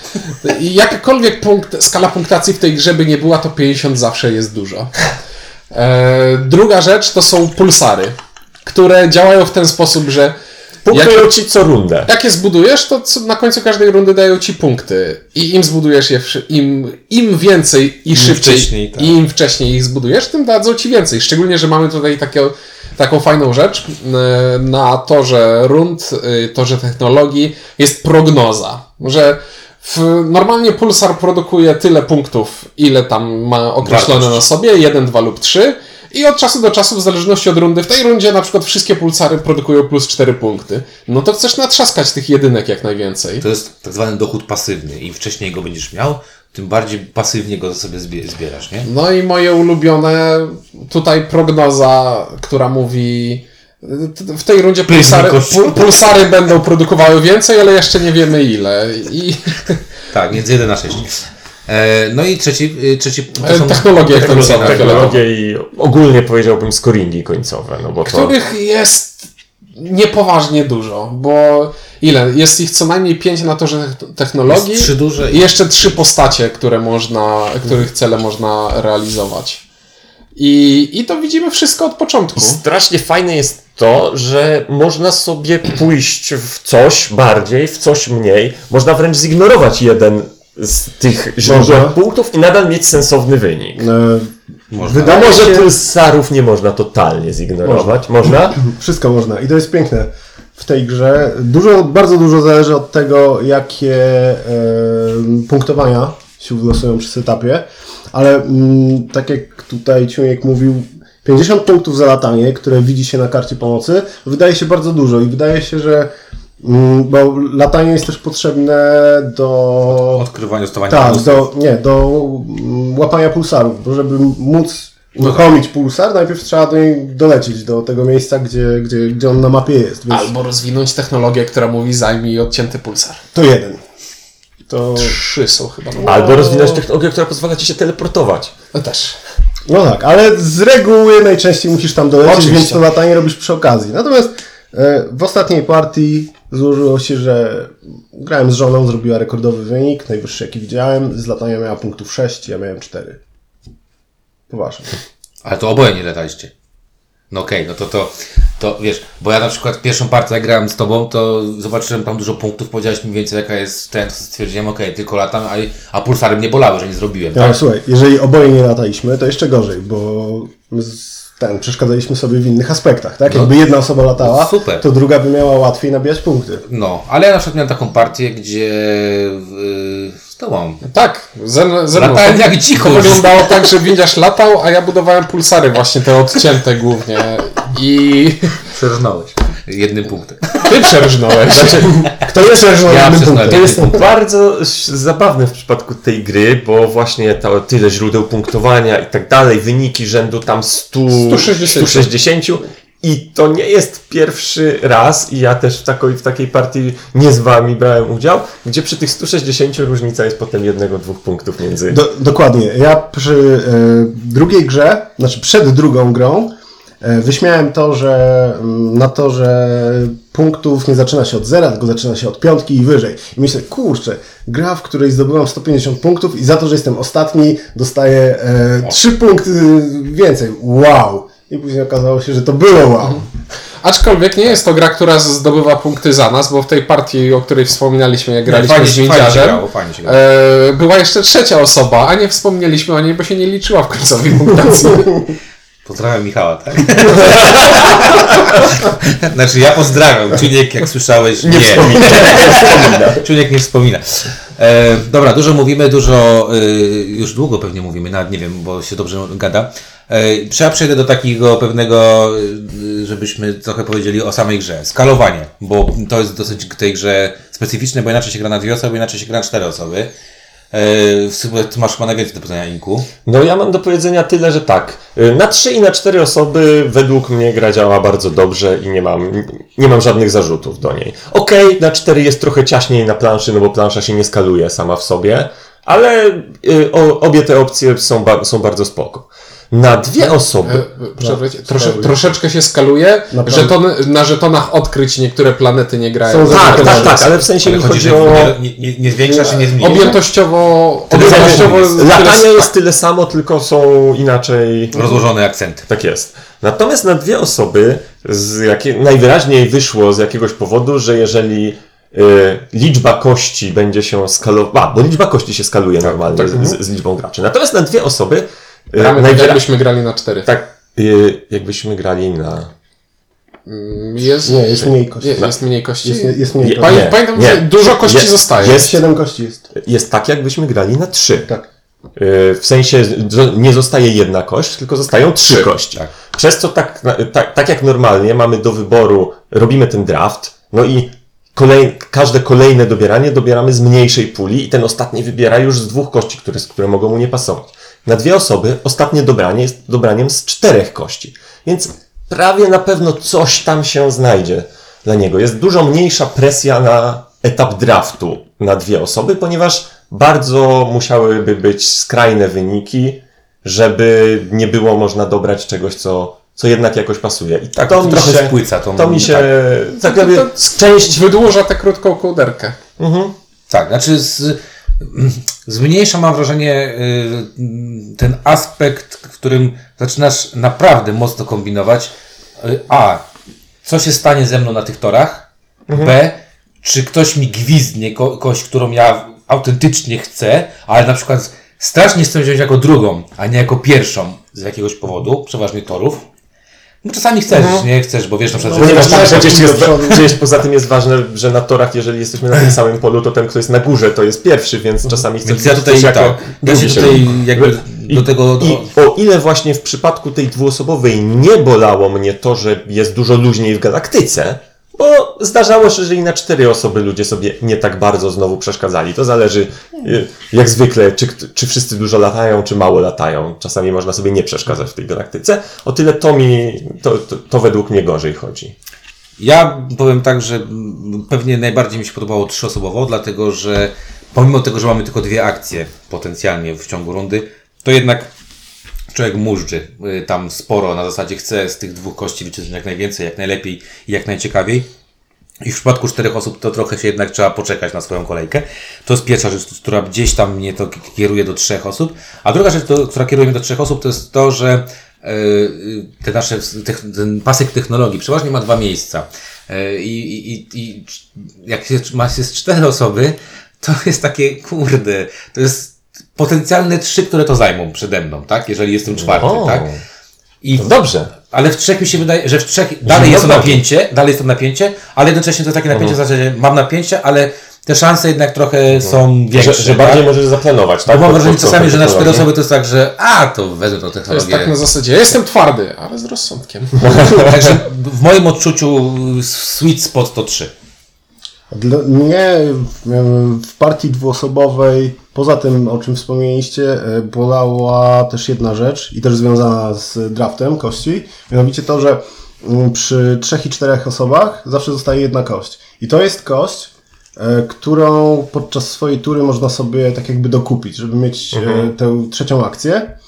I Jakakolwiek punkt, skala punktacji w tej grze by nie była, to 50 zawsze jest dużo. E, druga rzecz to są pulsary, które działają w ten sposób, że Punktują ci co rundę. jak je zbudujesz, to na końcu każdej rundy dają ci punkty. I im zbudujesz je, im, im więcej i szybciej, wcześniej, tak. i im wcześniej ich zbudujesz, tym dadzą ci więcej. Szczególnie, że mamy tutaj takie, taką fajną rzecz na torze rund, e, torze technologii, jest prognoza, że normalnie Pulsar produkuje tyle punktów, ile tam ma określone Wartość. na sobie, 1, 2 lub 3. I od czasu do czasu, w zależności od rundy, w tej rundzie na przykład wszystkie pulsary produkują plus 4 punkty. No to chcesz natrzaskać tych jedynek jak najwięcej. To jest tak zwany dochód pasywny. Im wcześniej go będziesz miał, tym bardziej pasywnie go sobie zbie- zbierasz, nie? No i moje ulubione, tutaj prognoza, która mówi, w tej rundzie pulsary, pulsary będą produkowały więcej, ale jeszcze nie wiemy ile. I Tak, między 1 a 6. E, no i trzeci, y, trzeci to są technologie końcowe. Technologie i ogólnie powiedziałbym scoringi końcowe, no bo to... których jest niepoważnie dużo, bo ile? Jest ich co najmniej 5 na torze te- technologii Jest trzy duże i i- jeszcze trzy postacie, które można, których cele można realizować. I, I to widzimy wszystko od początku. Strasznie fajne jest to, że można sobie pójść w coś bardziej, w coś mniej. Można wręcz zignorować jeden z tych źródeł Można. punktów i nadal mieć sensowny wynik. E, Można. Wydaje może się, pulsarów nie można totalnie zignorować? Można? wszystko można. I to jest piękne w tej grze. Dużo, bardzo dużo zależy od tego, jakie e, punktowania się wylosują przy setupie. Ale mm, tak jak tutaj Ciuniek mówił, 50 punktów za latanie, które widzi się na karcie pomocy, wydaje się bardzo dużo i wydaje się, że mm, bo latanie jest też potrzebne do Odkrywanie, stosowania tak, do, nie, do mm, łapania pulsarów, bo żeby móc uruchomić pulsar, najpierw trzeba do niej dolecieć, do tego miejsca, gdzie, gdzie, gdzie on na mapie jest, więc Albo rozwinąć technologię, która mówi zajmij odcięty pulsar. to jeden. To, Trzy są chyba. No, Albo rozwinąć technologię, która pozwala ci się teleportować. no też. no tak, ale z reguły najczęściej musisz tam dolecieć, Oczywiście. więc to latanie robisz przy okazji. Natomiast e, w ostatniej partii złożyło się, że grałem z żoną, zrobiła rekordowy wynik, najwyższy jaki widziałem, z latania miała punktów 6, ja miałem 4. Poważnie. Ale to oboje nie lataliście. No okej, no to, to, to wiesz, bo ja na przykład pierwszą partię jak grałem z tobą, to zobaczyłem tam dużo punktów, powiedziałeś mniej więcej jaka jest to stwierdziłem, okej, tylko latam, a, a pulsary mnie bolały, że nie zrobiłem, No tak? słuchaj, jeżeli oboje nie lataliśmy, to jeszcze gorzej, bo ten, przeszkadzaliśmy sobie w innych aspektach, tak? Jakby jedna osoba latała, super. to druga by miała łatwiej nabijać punkty. No, ale ja na przykład miałem taką partię, gdzie tobą. Tak, ze, ze mną. Latałem To- jak dziko. Wyglądało tak, że windiarz latał, a ja budowałem pulsary właśnie, te odcięte głównie. I Przerżnąłeś. Jednym punktem. ty przerżnąłeś. Kto jest Ja jednym punktem? To jest bardzo zabawne w przypadku tej gry, bo właśnie to tyle źródeł punktowania i tak dalej, wyniki rzędu tam 100, 160. 160 i to nie jest pierwszy raz i ja też w takiej, w takiej partii nie z wami brałem udział, gdzie przy tych 160 różnica jest potem jednego, dwóch punktów między... Do, dokładnie. Ja przy e, drugiej grze, znaczy przed drugą grą, e, wyśmiałem to, że mm, na to, że punktów nie zaczyna się od zera, tylko zaczyna się od piątki i wyżej. I myślę, kurczę, gra, w której zdobyłam 150 punktów i za to, że jestem ostatni, dostaję e, 3 punkty więcej. Wow! I później okazało się, że to było wow. Aczkolwiek nie jest to gra, która zdobywa punkty za nas, bo w tej partii, o której wspominaliśmy, jak graliśmy fajnie z grało. e, była jeszcze trzecia osoba, a nie wspomnieliśmy o niej, bo się nie liczyła w końcowej punktacji. Pozdrawiam Michała, tak? znaczy ja pozdrawiam. Czuniek, jak słyszałeś, nie. Nie wspomina. Czuniek nie wspomina. E, dobra, dużo mówimy, dużo, e, już długo pewnie mówimy, nawet nie wiem, bo się dobrze gada. E, ja przejdę do takiego pewnego, e, żebyśmy trochę powiedzieli o samej grze. Skalowanie, bo to jest dosyć w tej grze specyficzne, bo inaczej się gra na dwie osoby, inaczej się gra na cztery osoby. E, w ty masz chyba najwięcej do powiedzenia Inku. No ja mam do powiedzenia tyle, że tak. y, Na 3 i na 4 osoby według mnie gra działa bardzo dobrze i nie mam, nie mam żadnych zarzutów do niej. Okej, na 4 jest trochę ciaśniej na planszy, no bo plansza się nie skaluje sama w sobie, ale o, obie te opcje są, ba- są bardzo spoko. Na dwie osoby... E, Przerwę cię. Trosze, troszeczkę się skaluje. Żetony, na żetonach odkryć niektóre planety nie grają. Są Tak, tak, Zaznaczone. tak, ale w sensie Ale mi chodzi, chodzi że o... nie, nie, nie, zwiększa się, nie zmniejsza. Objętościowo, Tyle objętościowo jest. Latanie tyle- jest tyle samo, tylko są inaczej... Rozłożone akcenty. Tak jest. Natomiast na dwie osoby z jakie, najwyraźniej wyszło z jakiegoś powodu, że jeżeli y, liczba kości będzie się skalowała, bo liczba kości się skaluje normalnie tak, z, z, z liczbą graczy. Natomiast na dwie osoby Gramy tak, jakbyśmy grali na cztery. tak y, jakbyśmy grali na... Mm, Jest, Nie, jest mniej kości. Je- Jest mniej kości. Jest, jest mniej Nie, kości. Nie, Pamiętam, nie. że dużo kości Je- zostaje. jest- Siedem kości jest. Jest tak, jakbyśmy grali na trzy. Tak. Y, W sensie nie zostaje jedna kość, tylko zostają trzy Trzy, kości. tak. Przez co tak, tak, tak jak normalnie mamy do wyboru, robimy ten draft, no i kolej, każde kolejne dobieranie dobieramy z mniejszej puli i ten ostatni wybiera już z dwóch kości, które, które mogą mu nie pasować. Na dwie osoby ostatnie dobranie jest dobraniem z czterech kości. Więc prawie na pewno coś tam się znajdzie dla niego. Jest dużo mniejsza presja na etap draftu na dwie osoby, ponieważ bardzo musiałyby być skrajne wyniki, żeby nie było można dobrać czegoś, co, co jednak jakoś pasuje. I Tak, to to mi trochę się, spłyca tą- To mi się, tak, To- to- część... Wydłuża tę krótką kołderkę. Mhm. Tak, znaczy z, zmniejsza mam wrażenie y, ten aspekt, w którym zaczynasz naprawdę mocno kombinować. Y, A, co się stanie ze mną na tych torach? B, czy ktoś mi gwizdnie ko- kość, którą ja autentycznie chcę, ale na przykład strasznie chcę wziąć jako drugą, a nie jako pierwszą z jakiegoś powodu, przeważnie torów. No czasami chcesz, nie chcesz, bo wiesz na przykład, że Ponieważ tak, przecież, do jest, przecież poza tym jest ważne, że na torach, jeżeli jesteśmy na tym samym polu, to ten, kto jest na górze, to jest pierwszy, więc czasami chcesz Więc ja tutaj coś jako tak, ja się tutaj jakby I, do tego... I o ile właśnie w przypadku tej dwuosobowej nie bolało mnie to, że jest dużo luźniej w galaktyce, bo zdarzało się, że i na cztery osoby ludzie sobie nie tak bardzo znowu przeszkadzali. To zależy, y, jak zwykle, czy, czy wszyscy dużo latają, czy mało latają. Czasami można sobie nie przeszkadzać w tej galaktyce. O tyle to mi, to, to, to według mnie gorzej chodzi. Ja powiem tak, że pewnie najbardziej mi się podobało trzyosobowo, dlatego że pomimo tego, że mamy tylko dwie akcje potencjalnie w ciągu rundy, to jednak człowiek mużdży y, tam sporo, na zasadzie chce z tych dwóch kości wycisnąć jak najwięcej, jak najlepiej i jak najciekawiej. I w przypadku czterech osób to trochę się jednak trzeba poczekać na swoją kolejkę. To jest pierwsza rzecz, która gdzieś tam mnie to kieruje do trzech osób. A druga rzecz, to, która kieruje mnie do trzech osób, to jest to, że yy, te nasze, ten pasek technologii przeważnie ma dwa miejsca. Yy, I, i, i jak się, ma się z cztery osoby, to jest takie, kurde, to jest potencjalne trzy, które to zajmą przede mną, tak? Jeżeli jestem czwarty, O. tak? I To dobrze. ale w trzech mi się wydaje, że w trzech dalej jest to napięcie, dalej jest to napięcie, ale jednocześnie to jest takie napięcie w zasadzie mam napięcie, ale te szanse jednak trochę są większe. Że, że bardziej możesz zaplanować, tak? Bo mam wrażenie czasami, że na cztery technologię. osoby to jest tak, że a, to wezmę tą To jest technologię. tak na zasadzie, ja jestem twardy, ale z rozsądkiem. Także w moim odczuciu sweet spot to trzy. Dla mnie w- w partii dwuosobowej, poza tym o czym wspomnieliście, e, bolała też jedna rzecz i też związana z draftem kości. Mianowicie to, że mm, przy trzech i czterech osobach zawsze zostaje jedna kość. I to jest kość, e, którą podczas swojej tury można sobie tak jakby dokupić, żeby mieć e, tę trzecią akcję.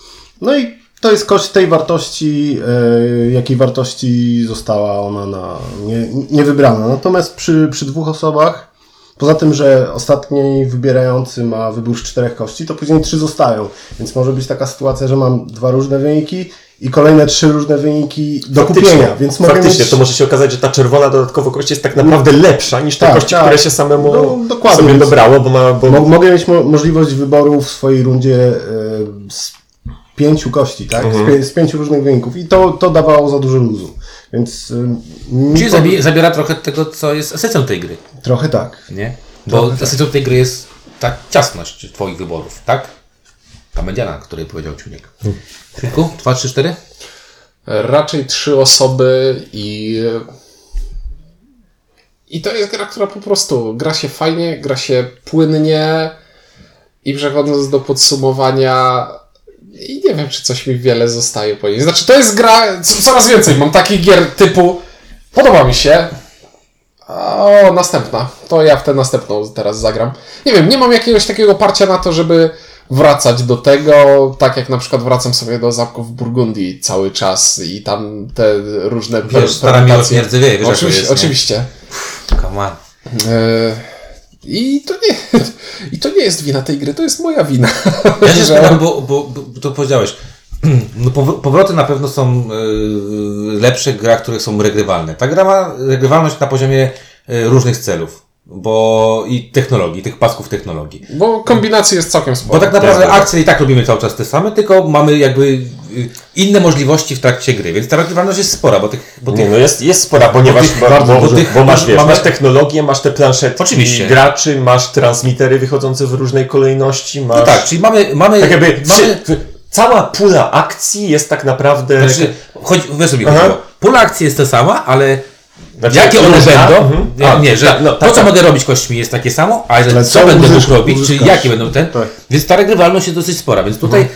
No i to jest koszt tej wartości, jakiej wartości została ona na, nie, nie wybrana. Natomiast przy, przy dwóch osobach, poza tym, że ostatni wybierający ma wybór z czterech kości, to później trzy zostają. Więc może być taka sytuacja, że mam dwa różne wyniki i kolejne trzy różne wyniki do kupienia. Więc mogę faktycznie mieć... to może się okazać, że ta czerwona dodatkowo kość jest tak naprawdę lepsza niż te Tak, kości, tak. które się samemu No, sobie dobrało, bo ma... Bo... Mo- mogę mieć mo- możliwość wyboru w swojej rundzie e, z pięciu kości, tak? Z, pie- z pięciu różnych wyników. I to, to dawało za dużo luzu. Więc mi Czyli zabi- zabiera trochę tego, co jest esencją tej gry, trochę tak. nie? Bo esencją tej gry jest ta ciasność twoich wyborów, tak? Ta mediana, o której powiedział Ciuniek. Kilku? Dwa, trzy, cztery? Raczej trzy osoby i... I to jest gra, która po prostu gra się fajnie, gra się płynnie I przechodząc do podsumowania, i nie wiem, czy coś mi wiele zostaje po niej. Znaczy, to jest gra, co- coraz więcej mam takich gier typu, podoba mi się, o, następna. To ja w tę następną teraz zagram. Nie wiem, nie mam jakiegoś takiego parcia na to, żeby wracać do tego, tak jak na przykład wracam sobie do zamków w Burgundii cały czas i tam te różne Wiesz, stara miłość nie wiesz Oczywiście, jest, nie? oczywiście. Come on. E, I to nie, i to nie jest wina tej gry, to jest moja wina. Ja się Że- zgadzam, bo, bo, bo to powiedziałeś. No, pow- powroty na pewno są y, lepsze w grach, które są regrywalne. Ta gra ma regrywalność na poziomie y, różnych celów. Bo i technologii, tych pasków technologii. Bo kombinacji jest całkiem sporo. Bo tak naprawdę akcje i tak robimy cały czas te same, tylko mamy jakby y, inne możliwości w trakcie gry, więc ta regrywalność jest spora, bo tych, bo Nie, tych no jest, jest spora, ponieważ tych- bo, bo, dużo. bo masz, wiesz, masz technologię, masz te planszetki Oczywiście. graczy, masz transmitery wychodzące w różnej kolejności, masz... no tak, czyli mamy, mamy, tak jakby mamy cała pula akcji jest tak naprawdę... znaczy, chodź, wiesz chodziło. Pula akcji jest ta sama, ale Znaczy, Jakie one różna? będą? Mhm. Nie, A, nie, że tak, no, to, tak, co tak. mogę robić kośćmi jest takie samo, ale, Ale co co będę mógł robić, czyli uzyskasz? jakie będą ten. Tak. Więc ta regrywalność jest dosyć spora, więc tutaj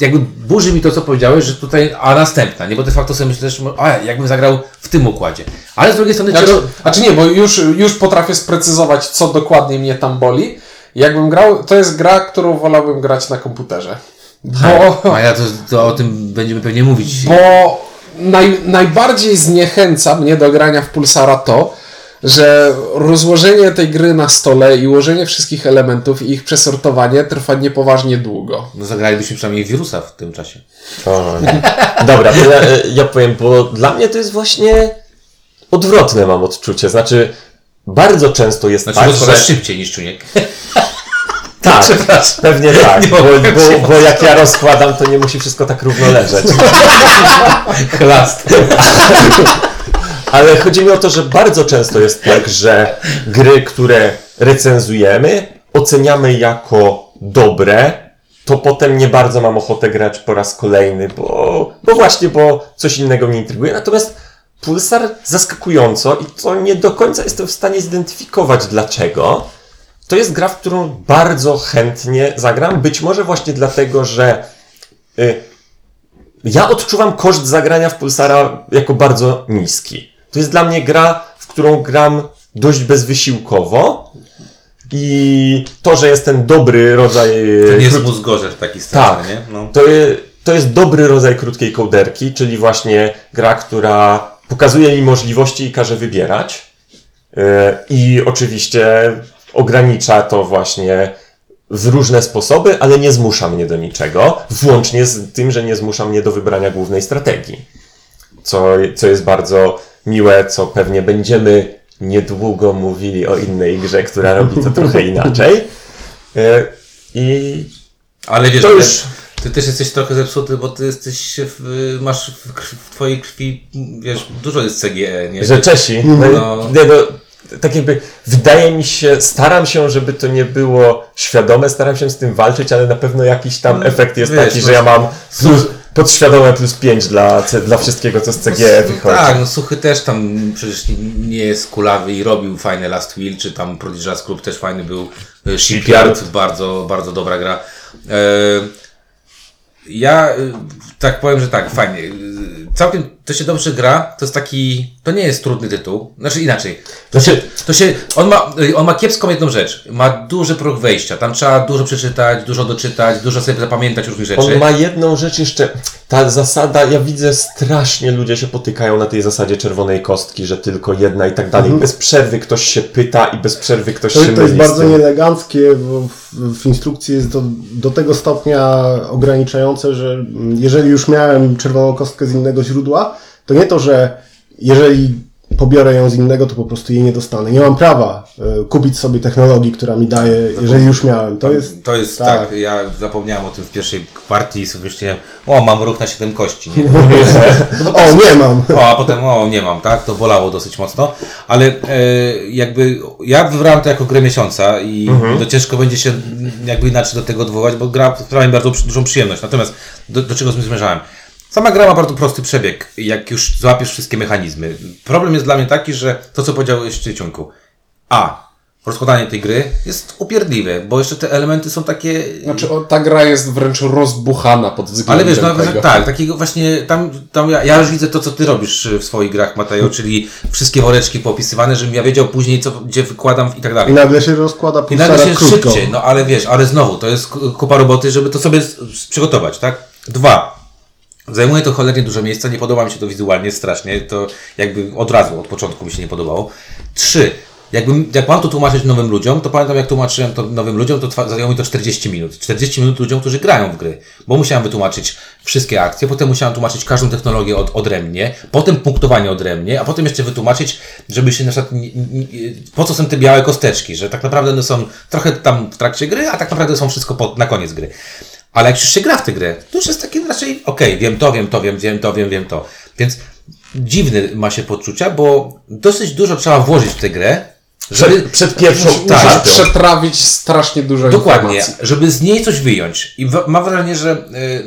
jakby burzy mi to, co powiedziałeś, że tutaj, a następna, nie? Bo de facto sobie myślę, że a, jakbym zagrał w tym układzie. Ale z drugiej strony, Znaczy, czego- znaczy nie, bo już, już potrafię sprecyzować, co dokładnie mnie tam boli. Jakbym grał, to jest gra, którą wolałbym grać na komputerze. Bo, a ja to, to o tym będziemy pewnie mówić. bo naj, najbardziej zniechęca mnie do grania w Pulsara to, że rozłożenie tej gry na stole i ułożenie wszystkich elementów i ich przesortowanie trwa niepoważnie długo. No, zagralibyśmy przynajmniej wirusa w tym czasie. O, Dobra, to ja, ja powiem, bo dla mnie to jest właśnie odwrotne mam odczucie. Znaczy, bardzo często jest Znaczy, tak, że... szybciej niż czuniek. Tak, pewnie tak, Nie bo, bo, bo jak ja rozkładam, to nie musi wszystko tak równo leżeć. Chlast. Ale chodzi mi o to, że bardzo często jest tak, że gry, które recenzujemy, oceniamy jako dobre, to potem nie bardzo mam ochotę grać po raz kolejny, bo, bo właśnie, bo coś innego mnie intryguje. Natomiast Pulsar zaskakująco, i to nie do końca jestem w stanie zidentyfikować dlaczego, to jest gra, w którą bardzo chętnie zagram. Być może właśnie dlatego, że y, ja odczuwam koszt zagrania w Pulsara jako bardzo niski. To jest dla mnie gra, w którą gram dość bezwysiłkowo. I to, że jest ten dobry rodzaj. To nie jest krót- mózgorzer taki straszny, tak, nie? No. to, je, to jest dobry rodzaj krótkiej kołderki, czyli właśnie gra, która pokazuje mi możliwości i każe wybierać. Yy, I oczywiście ogranicza to właśnie w różne sposoby, ale nie zmusza mnie do niczego, włącznie z tym, że nie zmusza mnie do wybrania głównej strategii. Co, co jest bardzo miłe, co pewnie będziemy niedługo mówili o innej grze, która robi to trochę inaczej. Yy, I Ale wiesz, To już- ty też jesteś trochę zepsuty, bo ty jesteś, w, masz w, krwi, w twojej krwi, wiesz, dużo jest CGE, nie? Że Czesi. No. No. Nie, no, tak jakby wydaje mi się, staram się, żeby to nie było świadome, staram się z tym walczyć, ale na pewno jakiś tam efekt jest wiesz, taki, no, że ja mam plus, podświadome plus 5 dla, dla wszystkiego, co z CGE wychodzi. Tak, no Suchy też tam przecież nie- jest kulawy i robił fajne Last Will, czy tam Prodigy's Club też fajny był. e, Shipyard, bardzo, bardzo dobra gra. E, ja e, tak powiem, że tak, fajnie. Całkiem to się dobrze gra, to jest taki, to nie jest trudny tytuł. Znaczy inaczej. To się, to się, on ma, on ma kiepską jedną rzecz. Ma duży próg wejścia. Tam trzeba dużo przeczytać, dużo doczytać, dużo sobie zapamiętać różnych rzeczy. On ma jedną rzecz jeszcze, ta zasada, ja widzę strasznie ludzie się potykają na tej zasadzie czerwonej kostki, że tylko jedna i tak dalej. Bez przerwy ktoś się pyta i bez przerwy ktoś To, się to jest bardzo nieeleganckie, bo w, w instrukcji jest to do tego stopnia ograniczające, że jeżeli już miałem czerwoną kostkę z innego źródła, to nie to, że jeżeli pobiorę ją z innego, to po prostu jej nie dostanę. Nie mam prawa e, kupić sobie technologii, która mi daje, jeżeli już miałem. To jest... To jest tak. ja zapomniałem o tym w pierwszej partii i sobie myślałem, o mam ruch na 7 kości, nie? O, nie mam! O, a potem o nie mam, tak? To bolało dosyć mocno, ale e, jakby ja wybrałem to jako grę miesiąca i to ciężko będzie się jakby inaczej do tego odwołać, bo gra sprawia mi bardzo dużą przyjemność. Natomiast do, do czego zmierzałem? Sama gra ma bardzo prosty przebieg, jak już złapiesz wszystkie mechanizmy. Problem jest dla mnie taki, że to co powiedziałeś Ciunku. A. rozkładanie tej gry jest upierdliwe, bo jeszcze te elementy są takie... Znaczy, o, ta gra jest wręcz rozbuchana pod względem Ale wiesz, no, tego. tak, takiego właśnie tam, tam ja, ja już widzę to, co ty robisz w swoich grach, Mateo, czyli wszystkie woreczki poopisywane, żebym ja wiedział później, co, gdzie wykładam i tak I dalej. nagle się rozkłada I nagle się krótko. szybciej, no ale wiesz, ale znowu, to jest ku- kupa roboty, żeby to sobie przygotować, tak? Dwa. Zajmuje to cholernie dużo miejsca, nie podoba mi się to wizualnie strasznie, to jakby od razu, od początku mi się nie podobało. Trzy. Jakbym, jak mam to tłumaczyć nowym ludziom, to pamiętam jak tłumaczyłem to nowym ludziom, to zajęło mi to 40 minut. 40 minut ludziom, którzy grają w gry. Bo musiałem wytłumaczyć wszystkie akcje, potem musiałem tłumaczyć każdą technologię od, odrębnie, potem punktowanie odrębnie, a potem jeszcze wytłumaczyć, żeby się na przykład, po co są te białe kosteczki, że tak naprawdę one są trochę tam w trakcie gry, a tak naprawdę są wszystko po, na koniec gry. Ale jak już się gra w tę grę, to już jest takie raczej, okej, wiem to, wiem to, wiem, wiem to, wiem, wiem to. Więc dziwny ma się poczucia, bo dosyć dużo trzeba włożyć w tę grę, żeby, Przed, przed pierwszą tak, partią. przetrawić strasznie dużo Dokładnie, informacji. żeby z niej coś wyjąć. I w, mam wrażenie, że y,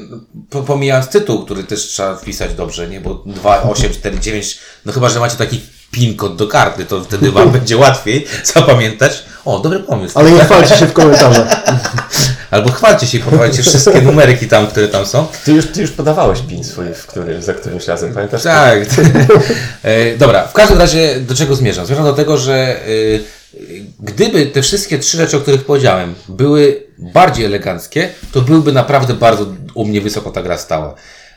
po- pomijając tytuł, który też trzeba wpisać dobrze, nie? Bo 2, 8, 4, 9, no chyba, że macie taki pin kod do karty, to wtedy wam będzie łatwiej zapamiętać. O, dobry pomysł. Ale nie chwalcie się w komentarzach. Albo chwalcie się i pochwalcie wszystkie numeryki tam, które tam są. Ty już, ty już podawałeś pin swój, w którym, za którymś razem, pamiętasz? Tak. E, Dobra, w każdym razie do czego zmierzam? Zmierzam do tego, że y, gdyby te wszystkie trzy rzeczy, o których powiedziałem, były bardziej eleganckie, to byłby naprawdę bardzo u mnie wysoko ta gra stała.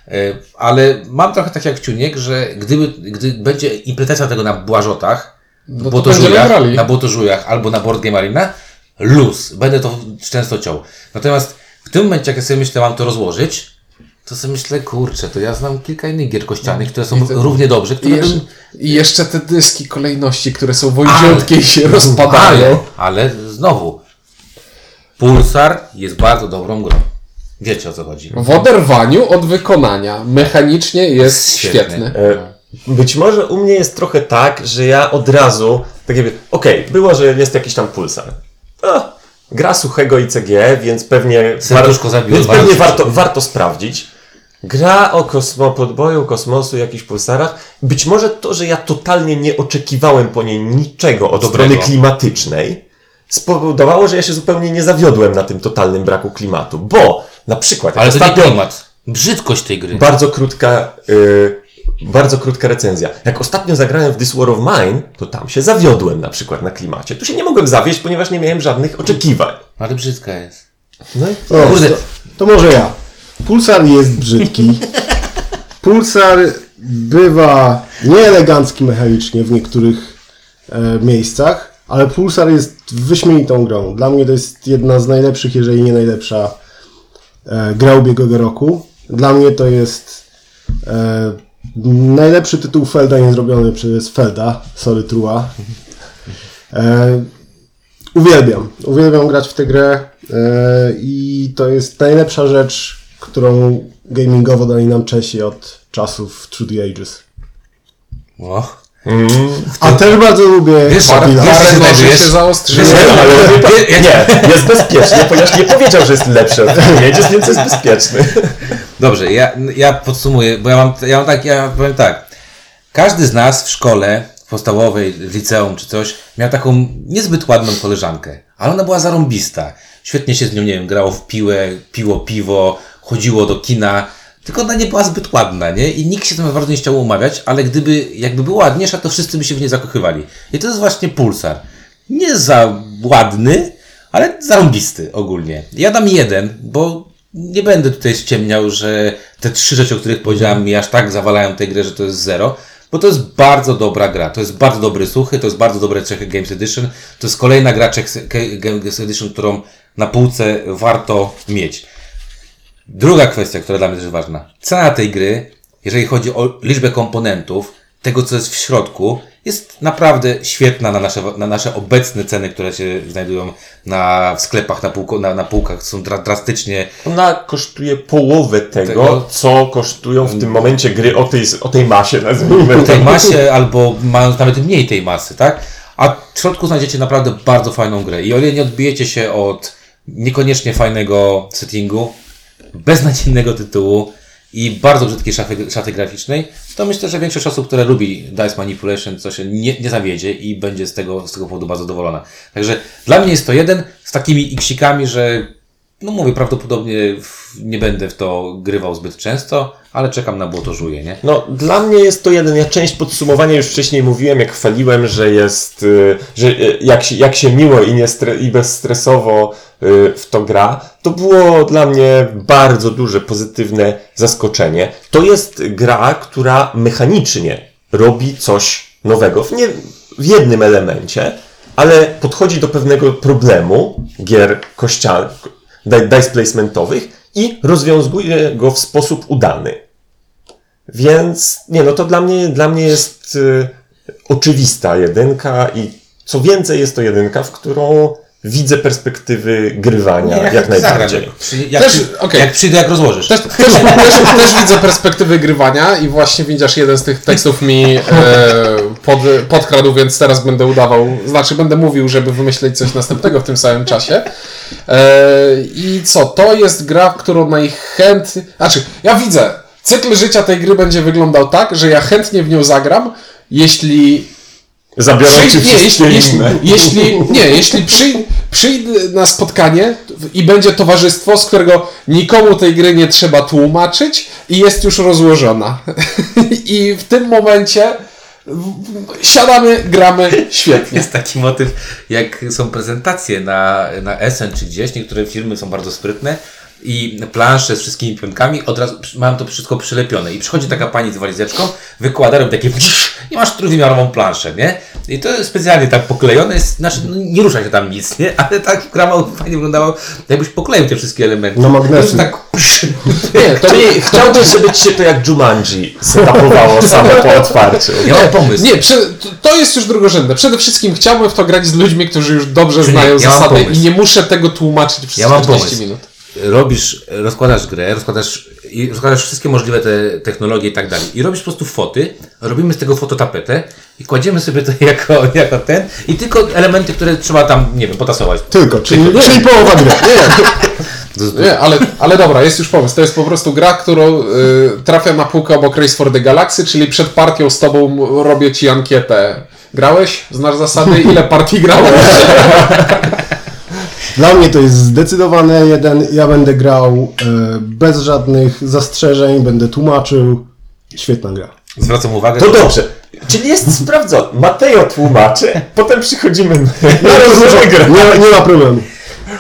E, Ale mam trochę tak jak Ciuniek, że gdyby, gdy będzie implementacja tego na błażotach, No to błotożujach, na błotożujach albo na Board Game Arena, luz. Będę to często ciął. Natomiast w tym momencie, jak ja sobie myślę, mam to rozłożyć, to sobie myślę, kurczę, to ja znam kilka innych gier kościanych, które są No, I te- równie dobrze, I, które jeszcze, bym... I jeszcze te dyski kolejności, które są wąziutkie i się rozpadają. Ale, ale znowu, Pulsar jest bardzo dobrą grą. Wiecie o co chodzi. W oderwaniu od wykonania mechanicznie jest Świetny. świetny. E, Być może u mnie jest trochę tak, że ja od razu, tak jakby, okej, było, że jest jakiś tam pulsar. A, gra suchego ICG, więc pewnie, Serduszko zabiło więc dwa pewnie razy. warto, warto sprawdzić. Gra o kosmo, podboju, kosmosu, jakichś pulsarach. Być może to, że ja totalnie nie oczekiwałem po niej niczego od Dobrego. strony klimatycznej, spowodowało, że ja się zupełnie nie zawiodłem na tym totalnym braku klimatu. Bo na przykład, jak Ale to nie klimat. Brzydkość tej gry. bardzo krótka, y, bardzo krótka recenzja. Jak ostatnio zagrałem w This War of Mine, to tam się zawiodłem na przykład na klimacie. Tu się nie mogłem zawieść, ponieważ nie miałem żadnych oczekiwań. Ale brzydka jest. No i O, Kurde. to, to może ja. Pulsar jest brzydki. Pulsar bywa nieelegancki mechanicznie w niektórych e, miejscach, ale Pulsar jest wyśmienitą grą. Dla mnie to jest jedna z najlepszych, jeżeli nie najlepsza gra ubiegłego roku. Dla mnie to jest e, najlepszy tytuł Felda nie zrobiony przez Felda. Sorry, Trua. E, Uwielbiam. Uwielbiam grać w tę grę e, i to jest najlepsza rzecz, którą gamingowo dali nam Czesi od czasów Through the Ages. O. A też bardzo lubię Wiesz, Babylon. wiesz, wiesz, się zaostrzyły. wiesz, ale Ja- ja- nie, jest bezpieczny, ponieważ nie powiedział, że jest lepszy od Wiedzieć, więc jest bezpieczny. Dobrze, ja, ja podsumuję, bo ja mam, ja mam tak, ja powiem tak. Każdy z nas w szkole podstawowej, w liceum czy coś, miał taką niezbyt ładną koleżankę, ale ona była zarąbista. Świetnie się z nią, nie wiem, grało w piłę, piło piwo, chodziło do kina, tylko ona nie była zbyt ładna, nie? I nikt się tam bardzo nie chciał umawiać, ale gdyby, jakby była ładniejsza, to wszyscy by się w niej zakochywali. I to jest właśnie Pulsar. Nie za ładny, ale zarąbisty ogólnie. Ja dam jeden, bo nie będę tutaj ściemniał, że te trzy rzeczy, o których powiedziałem, mi aż tak zawalają tę grę, że to jest zero. Bo to jest bardzo dobra gra. To jest bardzo dobry suchy, to jest bardzo dobre Czechy Games Edition. To jest kolejna gra Czech Games Edition, którą na półce warto mieć. Druga kwestia, która dla mnie też ważna. Cena tej gry, jeżeli chodzi o liczbę komponentów, tego co jest w środku, jest naprawdę świetna na nasze, na nasze obecne ceny, które się znajdują na, w sklepach, na, półko, na, na półkach. Są dra, drastycznie Ona kosztuje połowę tego, Tego- co kosztują w tym momencie gry o tej, o tej masie, nazwijmy w tej masie, albo mając nawet mniej tej masy, tak? A w środku znajdziecie naprawdę bardzo fajną grę. I o ile nie odbijecie się od niekoniecznie fajnego settingu, beznadziejnego tytułu, i bardzo brzydkiej szafy, szafy graficznej, to myślę, że większość osób, które lubi Dice Manipulation, co się nie, nie zawiedzie i będzie z tego, z tego powodu bardzo zadowolona. Także dla mnie jest to jeden z takimi iksikami, że no mówię, prawdopodobnie nie będę w to grywał zbyt często, ale czekam na błoto żuje, nie? No, dla mnie jest to jeden. Ja część podsumowania już wcześniej mówiłem, jak chwaliłem, że jest, y, że y, jak się, jak się miło i, nie stre, i bezstresowo y, w to gra, to było dla mnie bardzo duże pozytywne zaskoczenie. To jest gra, która mechanicznie robi coś nowego. W, nie, w jednym elemencie, ale podchodzi do pewnego problemu gier kościan, di- dice placementowych i rozwiązuje go w sposób udany. Więc nie, no to dla mnie, dla mnie jest y, oczywista jedynka i co więcej jest to jedynka, w którą widzę perspektywy grywania jak, zagram, najbardziej. jak, przy, jak, Też- przy, okej. jak przyjdę, jak rozłożysz. Też, też, też, też widzę perspektywy grywania i właśnie widzisz, jeden z tych tekstów mi e, pod, podkradł, więc teraz będę udawał, znaczy będę mówił, żeby wymyśleć coś następnego w tym samym czasie. E, I co, to jest gra, w którą najchętniej, znaczy ja widzę, cykl życia tej gry będzie wyglądał tak, że ja chętnie w nią zagram, jeśli Zabiorą ci Przyj- nie, wszystkie jeśli, jeśli, jeśli, nie, jeśli przyj, przyjdę na spotkanie i będzie towarzystwo, z którego nikomu tej gry nie trzeba tłumaczyć i jest już rozłożona. I w tym momencie siadamy, gramy świetnie. Jest taki motyw, jak są prezentacje na, na Essen czy gdzieś, niektóre firmy są bardzo sprytne i plansze z wszystkimi pionkami, od razu mają to wszystko przylepione. I przychodzi taka pani z walizeczką, wykłada, robi takie i masz trójwymiarową planszę, nie? I to jest specjalnie tak poklejone, jest, znaczy no, nie rusza się tam nic, nie? Ale tak gra ma fajnie wyglądało, jakbyś pokleił te wszystkie elementy. Na magnesy. I Tak, Nie, to Czyli chciałbyś, żeby ci się to jak Jumanji setupowało samo po otwarciu. ja mam pomysł. nie to- jest już drugorzędne. Przede wszystkim chciałbym w to grać z ludźmi, którzy już dobrze Czyli znają ja zasady i nie muszę tego tłumaczyć przez Ja mam 40 pomysł. minut. Robisz, rozkładasz grę, rozkładasz, i rozkładasz wszystkie możliwe te technologie i tak dalej. I robisz po prostu foty, robimy z tego fototapetę i kładziemy sobie to jako, jako ten i tylko elementy, które trzeba tam, nie wiem, potasować. Tylko, czyli, czyli połowa gry. Nie, ale, ale dobra, jest już pomysł. To jest po prostu gra, którą y, trafia na półkę obok Race for the Galaxy, czyli przed partią z tobą robię ci ankietę. Grałeś? Znasz zasady? Ile partii grałeś? Dla mnie to jest zdecydowane jeden. Ja będę grał e, bez żadnych zastrzeżeń, będę tłumaczył. Świetna gra. Zwracam uwagę, To dobrze. Czyli jest sprawdzone. Mateo tłumaczy, potem przychodzimy Ja rozumiem, nie, nie ma problemu.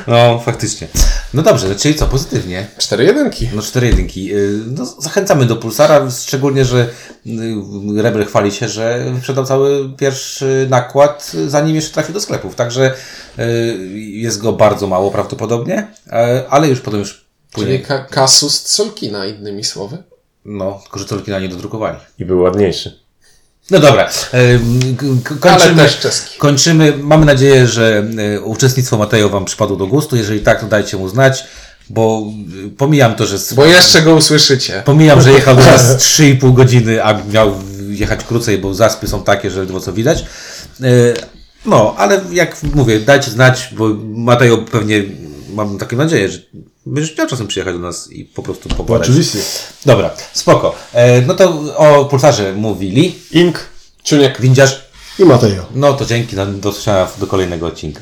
No, faktycznie. No dobrze, czyli co, pozytywnie. Cztery jedynki. No cztery jedynki. Y, No, zachęcamy do Pulsara, szczególnie, że y, Rebel chwali się, że wyprzedał cały pierwszy nakład, zanim jeszcze trafił do sklepów. Także y, jest go bardzo mało prawdopodobnie, y, ale już potem już Czyli płynie. ka- kasus Solkina, innymi słowy. No, tylko że Tolkiena nie dodrukowali. I był ładniejszy. No dobra, kończymy. Kończymy. Mamy nadzieję, że y, uczestnictwo Matejo Wam przypadło do gustu. Jeżeli tak, to dajcie mu znać, bo y, pomijam to, że. Bo jeszcze go usłyszycie. Pomijam, że jechał nas 3,5 godziny, a miał jechać krócej, bo zaspy są takie, że ledwo co widać. Y, No, ale jak mówię, dajcie znać, bo Matejo pewnie, mam taką nadzieję, że będziesz miał czasem przyjechać do nas i po prostu pogadać. Oczywiście. Dobra, spoko. E, No to o Pulsarze mówili. Ink. Czuniek. Windziarz, I Mateo. no to dzięki, no, do, do kolejnego odcinka.